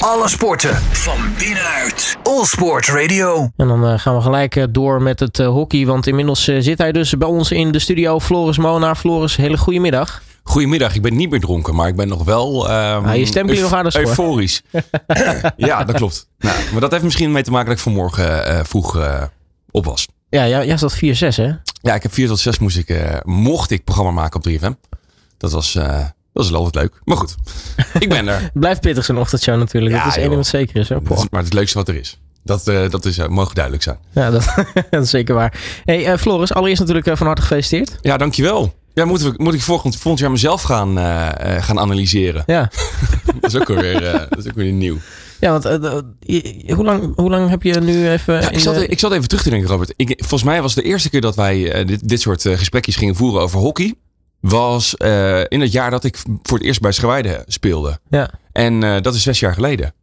Alle sporten van binnenuit. All Sport Radio. En dan uh, gaan we gelijk uh, door met het uh, hockey. Want inmiddels zit hij dus bij ons in de studio. Floris Monaar. Floris, hele goede middag. Goedemiddag, ik ben niet meer dronken, maar ik ben nog wel. Um, ah, je stem je nog aardig Euforisch. ja, dat klopt. Nou, maar dat heeft misschien mee te maken dat ik vanmorgen vroeg op was. Ja, jij, jij zat 4-6 hè? Ja, ik heb 4 tot 6 moest ik, mocht ik programma maken op 3FM. Dat was, dat is altijd leuk. Maar goed, ik ben er. Blijft pittig zo'n ochtendshow natuurlijk. Ja, dat is één ding wat zeker is. Hè? Dat is maar het leukste wat er is. Dat, uh, dat is, uh, mogen duidelijk zijn. Ja, dat, dat is zeker waar. Hey, uh, Floris, allereerst natuurlijk van harte gefeliciteerd. Ja, dankjewel. Ja, moet, we, moet ik volgend, volgend jaar mezelf gaan, gaan analyseren? Ja. dat, is ook weer, dat is ook weer nieuw. Ja, want hoe, lang, hoe lang heb je nu even... Ja, ik, zat, ik zat even terug te denken, Robert. Ik, volgens mij was de eerste keer dat wij dit, dit soort gesprekjes gingen voeren over hockey was uh, in het jaar dat ik voor het eerst bij Schawijde speelde. Ja. En uh, dat is zes jaar geleden.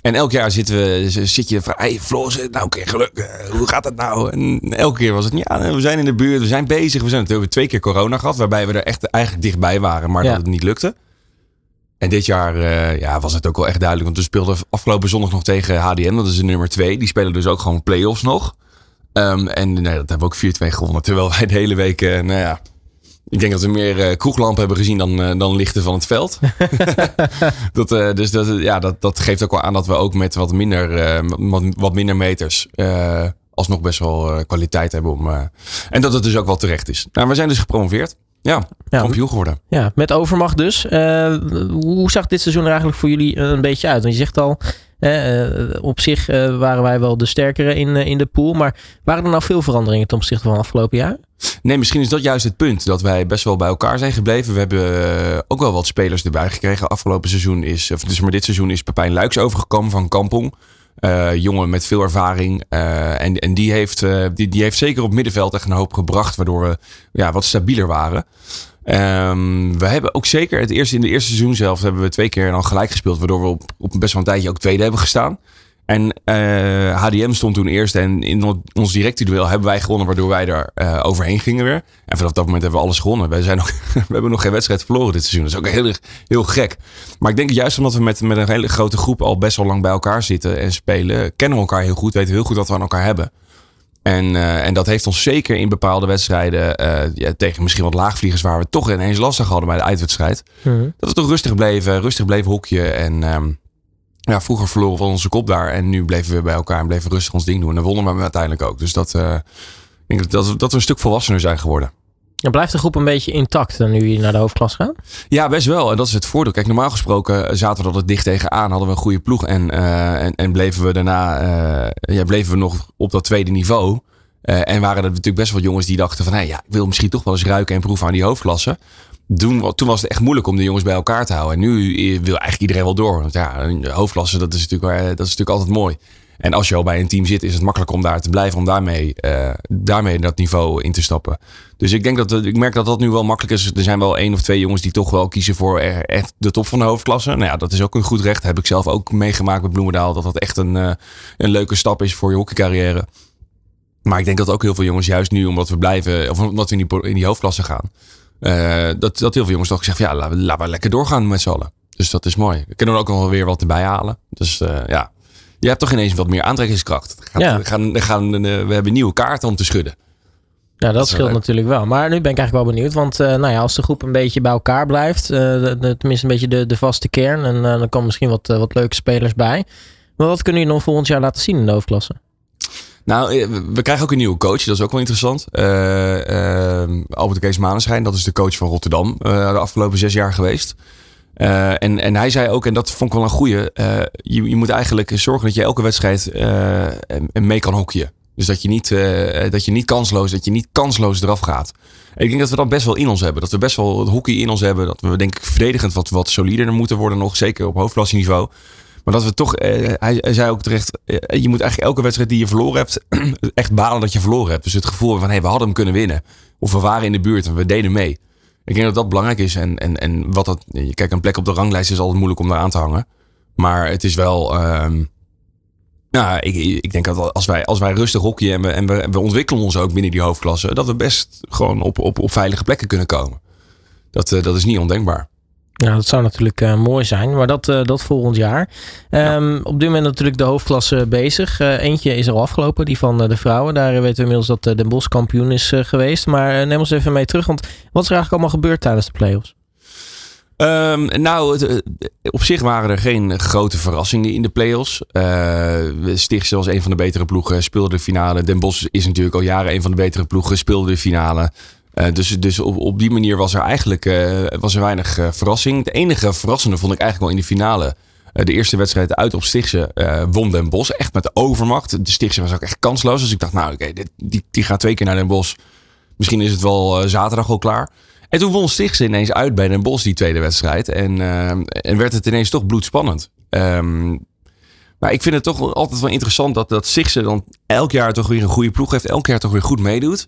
En elk jaar zitten we, zit je van, hey Floor, nou keer geluk, uh, hoe gaat het nou? En elke keer was het, ja, we zijn in de buurt, we zijn bezig. We zijn natuurlijk twee keer corona gehad, waarbij we er echt eigenlijk dichtbij waren, maar ja. dat het niet lukte. En dit jaar ja, was het ook wel echt duidelijk, want we speelden afgelopen zondag nog tegen HDM, dat is de nummer twee. Die spelen dus ook gewoon play-offs nog. Um, en nee, dat hebben we ook 4-2 gewonnen, terwijl wij de hele week, nou ja, ik denk dat we meer uh, kroeglampen hebben gezien dan, uh, dan lichten van het veld. dat, uh, dus dat, ja, dat, dat geeft ook wel aan dat we ook met wat minder, wat, wat, minder meters alsnog best wel kwaliteit hebben. Om, en dat het dus ook wel terecht is. Nou, we zijn dus gepromoveerd. Ja, ja kampioen geworden. Ja, met overmacht dus. hoe zag dit seizoen er eigenlijk voor jullie een beetje uit? Want je zegt al, op zich waren wij wel de sterkere in, in de pool. Maar waren er nou veel veranderingen ten opzichte van afgelopen jaar? Nee, misschien is dat juist het punt. Dat wij best wel bij elkaar zijn gebleven. We hebben uh, ook wel wat spelers erbij gekregen. Afgelopen seizoen is, of dus maar dit seizoen is Pepijn Luiks overgekomen van Kampong. Uh, jongen met veel ervaring. Uh, en en die, heeft, die, die heeft zeker op middenveld echt een hoop gebracht. Waardoor we ja, wat stabieler waren. Um, we hebben ook zeker het eerste, in de eerste seizoen zelf hebben we twee keer dan gelijk gespeeld. Waardoor we op, op best wel een tijdje ook tweede hebben gestaan. En HDM eh, stond toen eerst en in ons directe duel hebben wij gewonnen, waardoor wij er uh, overheen gingen weer. En vanaf dat moment hebben we alles gewonnen. Wij zijn we hebben nog geen wedstrijd verloren dit seizoen. Dat is ook heel, heel gek. Maar ik denk juist omdat we met, met een hele grote groep al best wel lang bij elkaar zitten en spelen, kennen we elkaar heel goed, weten heel goed wat we aan elkaar hebben. En, uh, en dat heeft ons zeker in bepaalde wedstrijden, ja, tegen misschien wat laagvliegers waar we toch ineens lastig hadden bij de uitwedstrijd. Mm -hmm. Dat we toch rustig bleven, rustig bleven hokje en... Um, ja, vroeger verloren we onze kop daar. En nu bleven we bij elkaar en bleven rustig ons ding doen. En dan wonnen we uiteindelijk ook. Dus dat, uh, ik denk dat, dat we een stuk volwassener zijn geworden. En blijft de groep een beetje intact dan nu je naar de hoofdklas gaat? Ja, best wel. En dat is het voordeel. Kijk, normaal gesproken zaten we dat het dicht tegenaan. Hadden we een goede ploeg. En, uh, en, en, bleven we daarna uh, ja, bleven we nog op dat tweede niveau. Uh, en waren er natuurlijk best wel jongens die dachten van... Hey, ja, ik wil misschien toch wel eens ruiken en proeven aan die hoofdklasse toen, was het echt moeilijk om de jongens bij elkaar te houden. En nu wil eigenlijk iedereen wel door. Want ja, hoofdklasse, dat is natuurlijk, dat is natuurlijk altijd mooi. En als je al bij een team zit, is het makkelijk om daar te blijven, om daarmee, uh, daarmee dat niveau in te stappen. Dus ik denk dat ik merk dat dat nu wel makkelijk is. Er zijn wel één of twee jongens die toch wel kiezen voor echt de top van de hoofdklasse. Nou ja, dat is ook een goed recht. Heb ik zelf ook meegemaakt met Bloemendaal. Dat dat echt een, uh, een leuke stap is voor je hockeycarrière. Maar ik denk dat ook heel veel jongens juist nu, omdat we blijven, of omdat we in die, in die hoofdklasse gaan, uh, dat, dat heel veel jongens toch zeggen van ja, laten we, laten we lekker doorgaan met z'n allen. Dus dat is mooi. We kunnen er ook nog wel weer wat erbij halen. Dus uh, ja, je hebt toch ineens wat meer aantrekkingskracht. Gaat, ja. we, gaan, we, gaan, uh, we hebben nieuwe kaarten om te schudden. Ja, dat, dat scheelt natuurlijk wel. Maar nu ben ik eigenlijk wel benieuwd. Want nou ja, als de groep een beetje bij elkaar blijft, de, de, tenminste een beetje de, de vaste kern, en dan komen misschien wat, wat leuke spelers bij. Maar wat kunnen jullie nog volgend jaar laten zien in de hoofdklasse? Nou, eh, we krijgen ook een nieuwe coach. Dat is ook wel interessant. Uh, uh, Albert Kees Maneschijn, dat is de coach van Rotterdam uh, de afgelopen zes jaar geweest. en, en hij zei ook, en dat vond ik wel een goeie, je, je moet eigenlijk zorgen dat je elke wedstrijd mee kan hockeyen. Dus dat je, niet, dat je niet kansloos, dat je niet kansloos eraf gaat. Ik denk dat we dat best wel in ons hebben. Dat we best wel het hockey in ons hebben. Dat we denk ik verdedigend wat, wat solider moeten worden nog. Zeker op hoofdklasseniveau. Maar dat we toch, eh, hij, hij, zei ook terecht, eh, je moet eigenlijk elke wedstrijd die je verloren hebt, echt balen dat je verloren hebt. Dus het gevoel van, hé, hey, we hadden hem kunnen winnen. Of we waren in de buurt en we deden mee. Ik denk dat dat belangrijk is. En, en, en wat dat, kijk, een plek op de ranglijst is altijd moeilijk om daar aan te hangen. Maar het is wel, um, nou, ik, ik denk dat als wij, als wij rustig hockeyen en, we, en we, we ontwikkelen ons ook binnen die hoofdklasse, dat we best gewoon op, op, op veilige plekken kunnen komen. Dat, uh, dat is niet ondenkbaar. Ja, dat zou natuurlijk uh, mooi zijn, maar dat, uh, dat volgend jaar. Um, Op dit moment natuurlijk de hoofdklasse bezig. Uh, eentje is al afgelopen, die van de vrouwen. Daar weten we inmiddels dat Den Bosch kampioen is geweest. Maar neem ons even mee terug, want wat is er eigenlijk allemaal gebeurd tijdens de play-offs? Um, nou, het, op zich waren er geen grote verrassingen in de play-offs. Uh, Stichtse was een van de betere ploegen, speelde de finale. Den Bosch is natuurlijk al jaren een van de betere ploegen, speelde de finale. Uh, dus dus op, op die manier was er eigenlijk uh, was er weinig verrassing. Het enige verrassende vond ik eigenlijk wel in de finale. de eerste wedstrijd uit op Stichtse won Den Bosch. Echt met de overmacht. De Stichtse was ook echt kansloos. Dus ik dacht, nou oké, die, die gaat twee keer naar Den Bosch. Misschien is het wel zaterdag al klaar. En toen won Stichtse ineens uit bij Den Bosch die tweede wedstrijd. En, en werd het ineens toch bloedspannend. Um, maar ik vind het toch altijd wel interessant dat, dat Stichtse dan elk jaar toch weer een goede ploeg heeft. Elk jaar toch weer goed meedoet.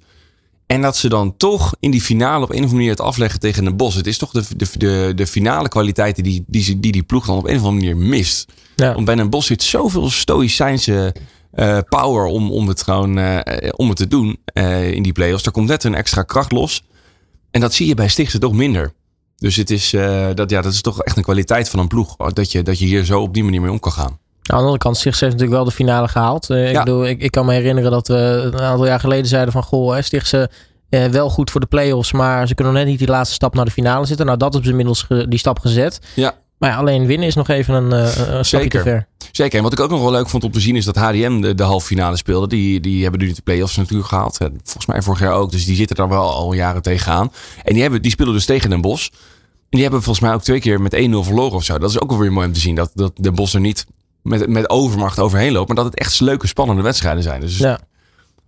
En dat ze dan toch in die finale op een of andere manier het afleggen tegen Den Bosch. Het is toch de, de, de, de finale kwaliteiten die die, die die ploeg dan op een of andere manier mist. Ja. Want bij Den Bosch zit zoveel stoïcijnse uh, power om, om, het gewoon, uh, om het te doen uh, in die play-offs. Er komt net een extra kracht los. En dat zie je bij Stichtse toch minder. Dus het is, dat, ja, dat is toch echt een kwaliteit van een ploeg. Dat je, dat je hier zo op die manier mee om kan gaan. Aan de andere kant, Stichtse heeft natuurlijk wel de finale gehaald. Uh, ik, bedoel, ik, ik, kan me herinneren dat we een aantal jaar geleden zeiden van... Goh, Stichtse uh, wel goed voor de play-offs, maar ze kunnen nog net niet die laatste stap naar de finale zitten. Nou, dat is inmiddels die stap gezet. Ja. Maar ja, alleen winnen is nog even een, een stapje te ver. Zeker. En wat ik ook nog wel leuk vond om te zien is dat HDM de, de halve finale speelde. Die, die hebben nu de play-offs natuurlijk gehaald. Volgens mij vorig jaar ook. Dus die zitten daar wel al jaren tegenaan. En die, hebben, die speelden dus tegen Den Bosch. En die hebben volgens mij ook twee keer met 1-0 verloren of zo. Dat is ook wel weer mooi om te zien. Dat, dat Den Bosch er niet met, met overmacht overheen loopt. Maar dat het echt leuke, spannende wedstrijden zijn. Dus ja.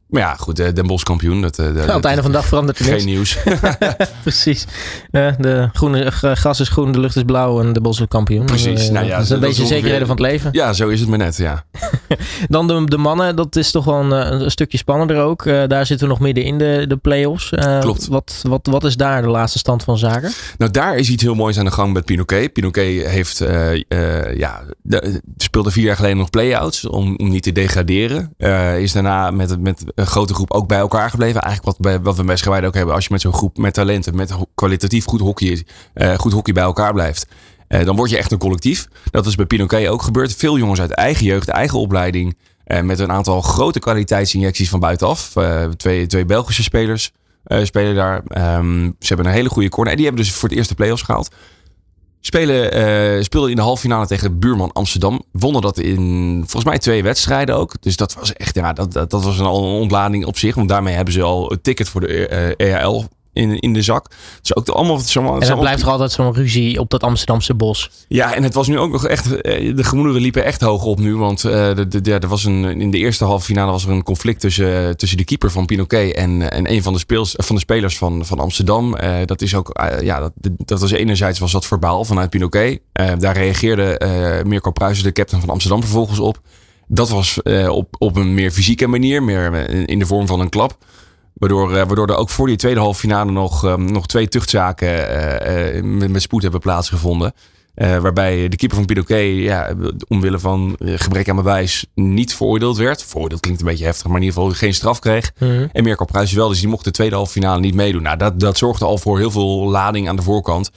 Maar ja, goed, eh, Den Bosch kampioen. Dat, dat, aan het einde van de dag verandert er Geen nieuws. Precies. de groene, gras is groen, de lucht is blauw en de Bosch is kampioen. Precies. Nou ja, dat is een beetje zekerheden van het leven. Ja, zo is het maar net, ja. Dan de, de mannen, dat is toch wel een, een stukje spannender ook. Uh, daar zitten we nog midden in de, de play-offs. Uh, Klopt. Wat, wat, wat is daar de laatste stand van zaken? Nou, daar is iets heel moois aan de gang met Pinoquet. Pinoquet heeft, ja, de, speelde vier jaar geleden nog play-outs om, om niet te degraderen. is daarna met, met een grote groep ook bij elkaar gebleven. Eigenlijk wat, wat we bij Schrewijn ook hebben. Als je met zo'n groep met talenten, met kwalitatief goed hockey, uh, goed hockey bij elkaar blijft. Uh, dan word je echt een collectief. Dat is bij Pinoquet ook gebeurd. Veel jongens uit eigen jeugd, eigen opleiding. Met een aantal grote kwaliteitsinjecties van buitenaf. twee, twee Belgische spelers spelen daar. Um, ze hebben een hele goede corner. En die hebben dus voor het eerste play-offs gehaald. Spelen, uh, speelden in de halve finale tegen buurman Amsterdam. Wonnen dat in volgens mij twee wedstrijden ook. Dus dat was echt, ja, dat, dat, dat was een, ontlading op zich. Want daarmee hebben ze al het ticket voor de uh, EHL in, in de zak. Dus ook de, allemaal. En dan blijft er altijd zo'n ruzie op dat Amsterdamse bos. Ja, en het was nu ook nog echt. Eh, de gemoederen liepen echt hoog op nu. Want uh, de, de, er was een, in de eerste halve finale was er een conflict tussen, tussen de keeper van Pinoquet en, en een van de, speels, van de spelers van, van Amsterdam. Uh, dat is ook. Uh, ja, dat, dat was enerzijds was dat verbaal vanuit Pinoquet. daar reageerde Mirko Pruijs, de captain van Amsterdam, vervolgens op. Dat was op, op een meer fysieke manier, meer in de vorm van een klap. Waardoor, uh, waardoor er ook voor die tweede halve finale nog, um, nog twee tuchtzaken uh, uh, met, met, spoed hebben plaatsgevonden. waarbij de keeper van Pinoquet, ja, omwille van gebrek aan bewijs, niet veroordeeld werd. Veroordeeld klinkt een beetje heftig, maar in ieder geval geen straf kreeg. Mm -hmm. En Mirko Pruijs wel, dus die mocht de tweede halve finale niet meedoen. Nou, dat, dat zorgde al voor heel veel lading aan de voorkant.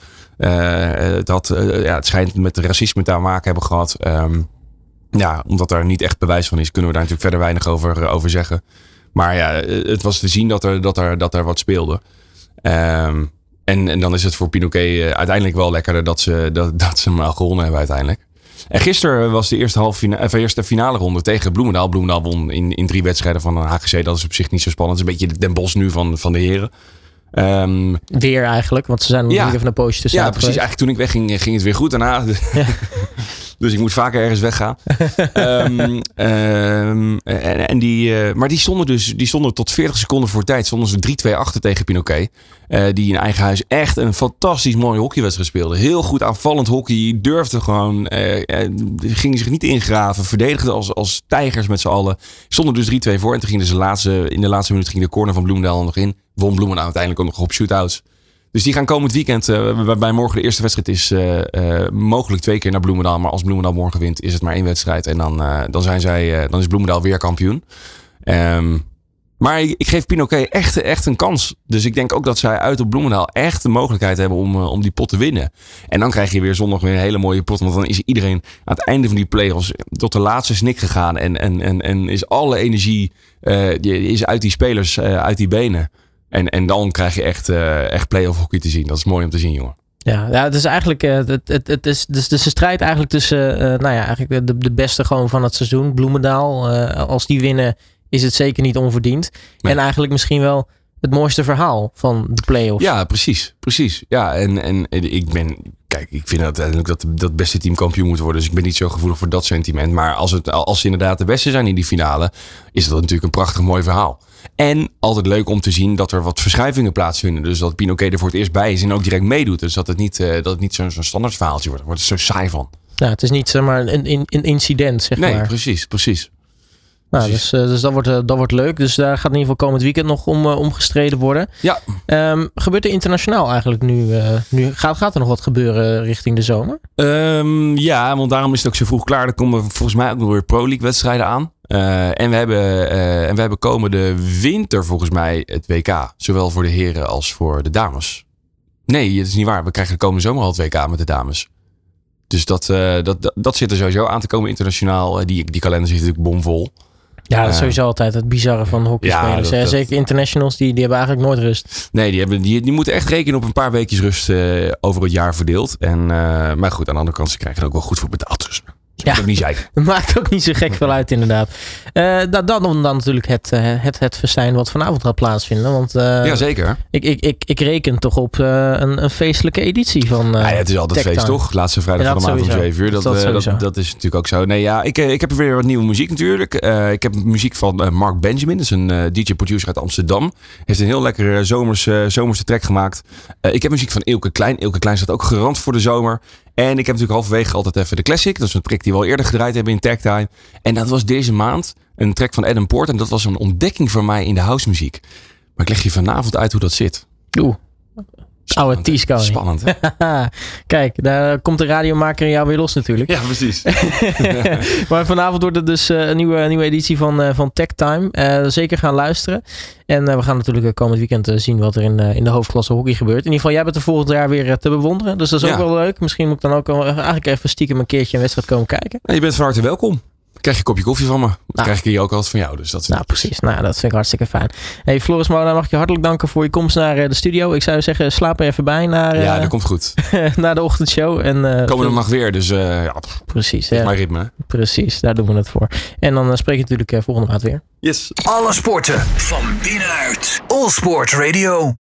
dat, ja, het schijnt met racisme te maken hebben gehad. Um, ja, omdat daar niet echt bewijs van is, kunnen we daar natuurlijk verder weinig over, over zeggen. Maar ja, het was te zien dat er, dat er, dat er wat speelde. Um, en, en dan is het voor Pinoquet uh, uiteindelijk wel lekkerder dat ze, dat, dat ze hem al gewonnen hebben uiteindelijk. En gisteren was de eerste, half finale, of eerste finale ronde tegen Bloemendaal. Bloemendaal won in, in drie wedstrijden van een HGC. Dat is op zich niet zo spannend. Het is een beetje de Den Bos nu van, van de heren. Um, weer eigenlijk, want ze zijn nog ja, even een poosje tussen. Ja, precies. Eigenlijk toen ik wegging, ging het weer goed. Daarna. Ja. dus ik moet vaker ergens weggaan. um, um, en, en, die, uh, maar die stonden dus die stonden tot 40 seconden voor tijd. Stonden ze 3-2 achter tegen Pinoquet. Uh, die in eigen huis echt een fantastisch mooie hockeywedstrijd speelde. Heel goed aanvallend hockey. Durfde gewoon. Uh, gingen zich niet ingraven. Verdedigde als, als tijgers met z'n allen. Stonden dus 3-2 voor. En toen gingen ze laatste, in de laatste minuut ging de corner van Bloemendaal nog in won Bloemendaal uiteindelijk ook nog op shootouts. Dus die gaan komend weekend, uh, waarbij morgen de eerste wedstrijd is, uh, uh, mogelijk twee keer naar Bloemendaal. Maar als Bloemendaal morgen wint, is het maar één wedstrijd. En dan, dan, zijn zij, dan is Bloemendaal weer kampioen. Um, Maar ik geef Pinoquet echt, echt een kans. Dus ik denk ook dat zij uit op Bloemendaal echt de mogelijkheid hebben om, om die pot te winnen. En dan krijg je weer zondag weer een hele mooie pot. Want dan is iedereen aan het einde van die play-offs tot de laatste snik gegaan. En, en, en, en is alle energie is uit die spelers, uit die benen. En, en dan krijg je echt, echt play-off hockey te zien. Dat is mooi om te zien, jongen. Ja, ja, het is eigenlijk het, het, het is, dus, dus de strijd eigenlijk tussen nou ja, eigenlijk de, de beste gewoon van het seizoen. Bloemendaal, als die winnen is het zeker niet onverdiend. Nee. En eigenlijk misschien wel het mooiste verhaal van de play-offs. Ja, precies. Precies. Ja, en, en ik ben. Kijk, ik vind uiteindelijk dat dat beste team kampioen moet worden. Dus ik ben niet zo gevoelig voor dat sentiment. Maar als, het, als ze inderdaad de beste zijn in die finale, is dat natuurlijk een prachtig mooi verhaal. En altijd leuk om te zien dat er wat verschuivingen plaatsvinden. Dus dat Pinoquet er voor het eerst bij is en ook direct meedoet. Dus dat het niet, uh, dat het niet zo'n zo standaard verhaaltje wordt. Daar wordt het zo saai van. Ja, het is niet zeg maar een, een incident, zeg nee, maar. Nee, precies, precies. Nou, dus, uh, dus dat, wordt, uh, dat wordt leuk. Dus daar gaat in ieder geval komend weekend nog om, uh, om gestreden worden. Ja. Um, gebeurt er internationaal eigenlijk nu? nu gaat, gaat er nog wat gebeuren richting de zomer? Um, ja, want daarom is het ook zo vroeg klaar. Er komen volgens mij ook nog weer Pro League wedstrijden aan. en, we hebben, en we hebben komende winter volgens mij het WK. Zowel voor de heren als voor de dames. Nee, dat is niet waar. We krijgen de komende zomer al het WK met de dames. Dus dat, dat, dat, dat zit er sowieso aan te komen internationaal. Die, die kalender zit natuurlijk bomvol. Ja, dat is sowieso altijd het bizarre van hockeyspelers. Ja, dat, Zeker internationals, die, die hebben eigenlijk nooit rust. Nee, die, hebben, die, die moeten echt rekenen op een paar weekjes rust uh, over het jaar verdeeld. En, uh, maar goed, aan de andere kant, ze krijgen er ook wel goed voor betaald. Dus ja, ook niet maakt ook niet zo gek veel uit, inderdaad. Uh, dan, dan, dan natuurlijk het, uh, het, het festijn wat vanavond gaat plaatsvinden. Want, uh, ja, zeker. Ik, ik, ik, ik reken toch op een, een feestelijke editie van. ja, ja, het is altijd feest, toch? Laatste vrijdag ja, van de maand om 7 uur. Dat, dat, dat, dat, is natuurlijk ook zo. Nee, ja, ik, ik heb weer wat nieuwe muziek natuurlijk. ik heb muziek van Mark Benjamin. Dat is een DJ-producer uit Amsterdam. Heeft een heel lekkere zomerse, zomerse track gemaakt. ik heb muziek van Ilke Klein. Ilke Klein staat ook gerand voor de zomer. En ik heb natuurlijk halverwege altijd even de classic. Dat is een track die we al eerder gedraaid hebben in Tag. En dat was deze maand een track van Adam Port. En dat was een ontdekking voor mij in de housemuziek. Maar ik leg je vanavond uit hoe dat zit. Oeh. Oude Tisco. Spannend. Kijk, daar komt de radiomaker in jou weer los natuurlijk. Ja, precies. maar vanavond wordt het dus uh, een nieuwe, nieuwe editie van, uh, van Tech Time. Uh, zeker gaan luisteren. En we gaan natuurlijk komend weekend zien wat er in, in de hoofdklasse hockey gebeurt. In ieder geval, jij bent er volgend jaar weer te bewonderen. Dus dat is ook wel leuk. Misschien moet ik dan ook eigenlijk even stiekem een keertje een wedstrijd komen kijken. Je bent van harte welkom krijg je een kopje koffie van me. Dan nou. krijg ik hier ook altijd van jou. Dus dat is nou, precies. Nou, dat vind ik hartstikke fijn. Hey, Floris Mona, mag ik je hartelijk danken voor je komst naar uh, de studio. Ik zou zeggen, slaap er even bij naar, uh, ja, dat komt goed. naar de ochtendshow. En, uh, Komende nacht weer, dus ja. Precies. Ja. mijn ritme. Precies, daar doen we het voor. En dan spreek je natuurlijk volgende maand weer. Yes. Alle sporten van binnenuit. All Sport Radio.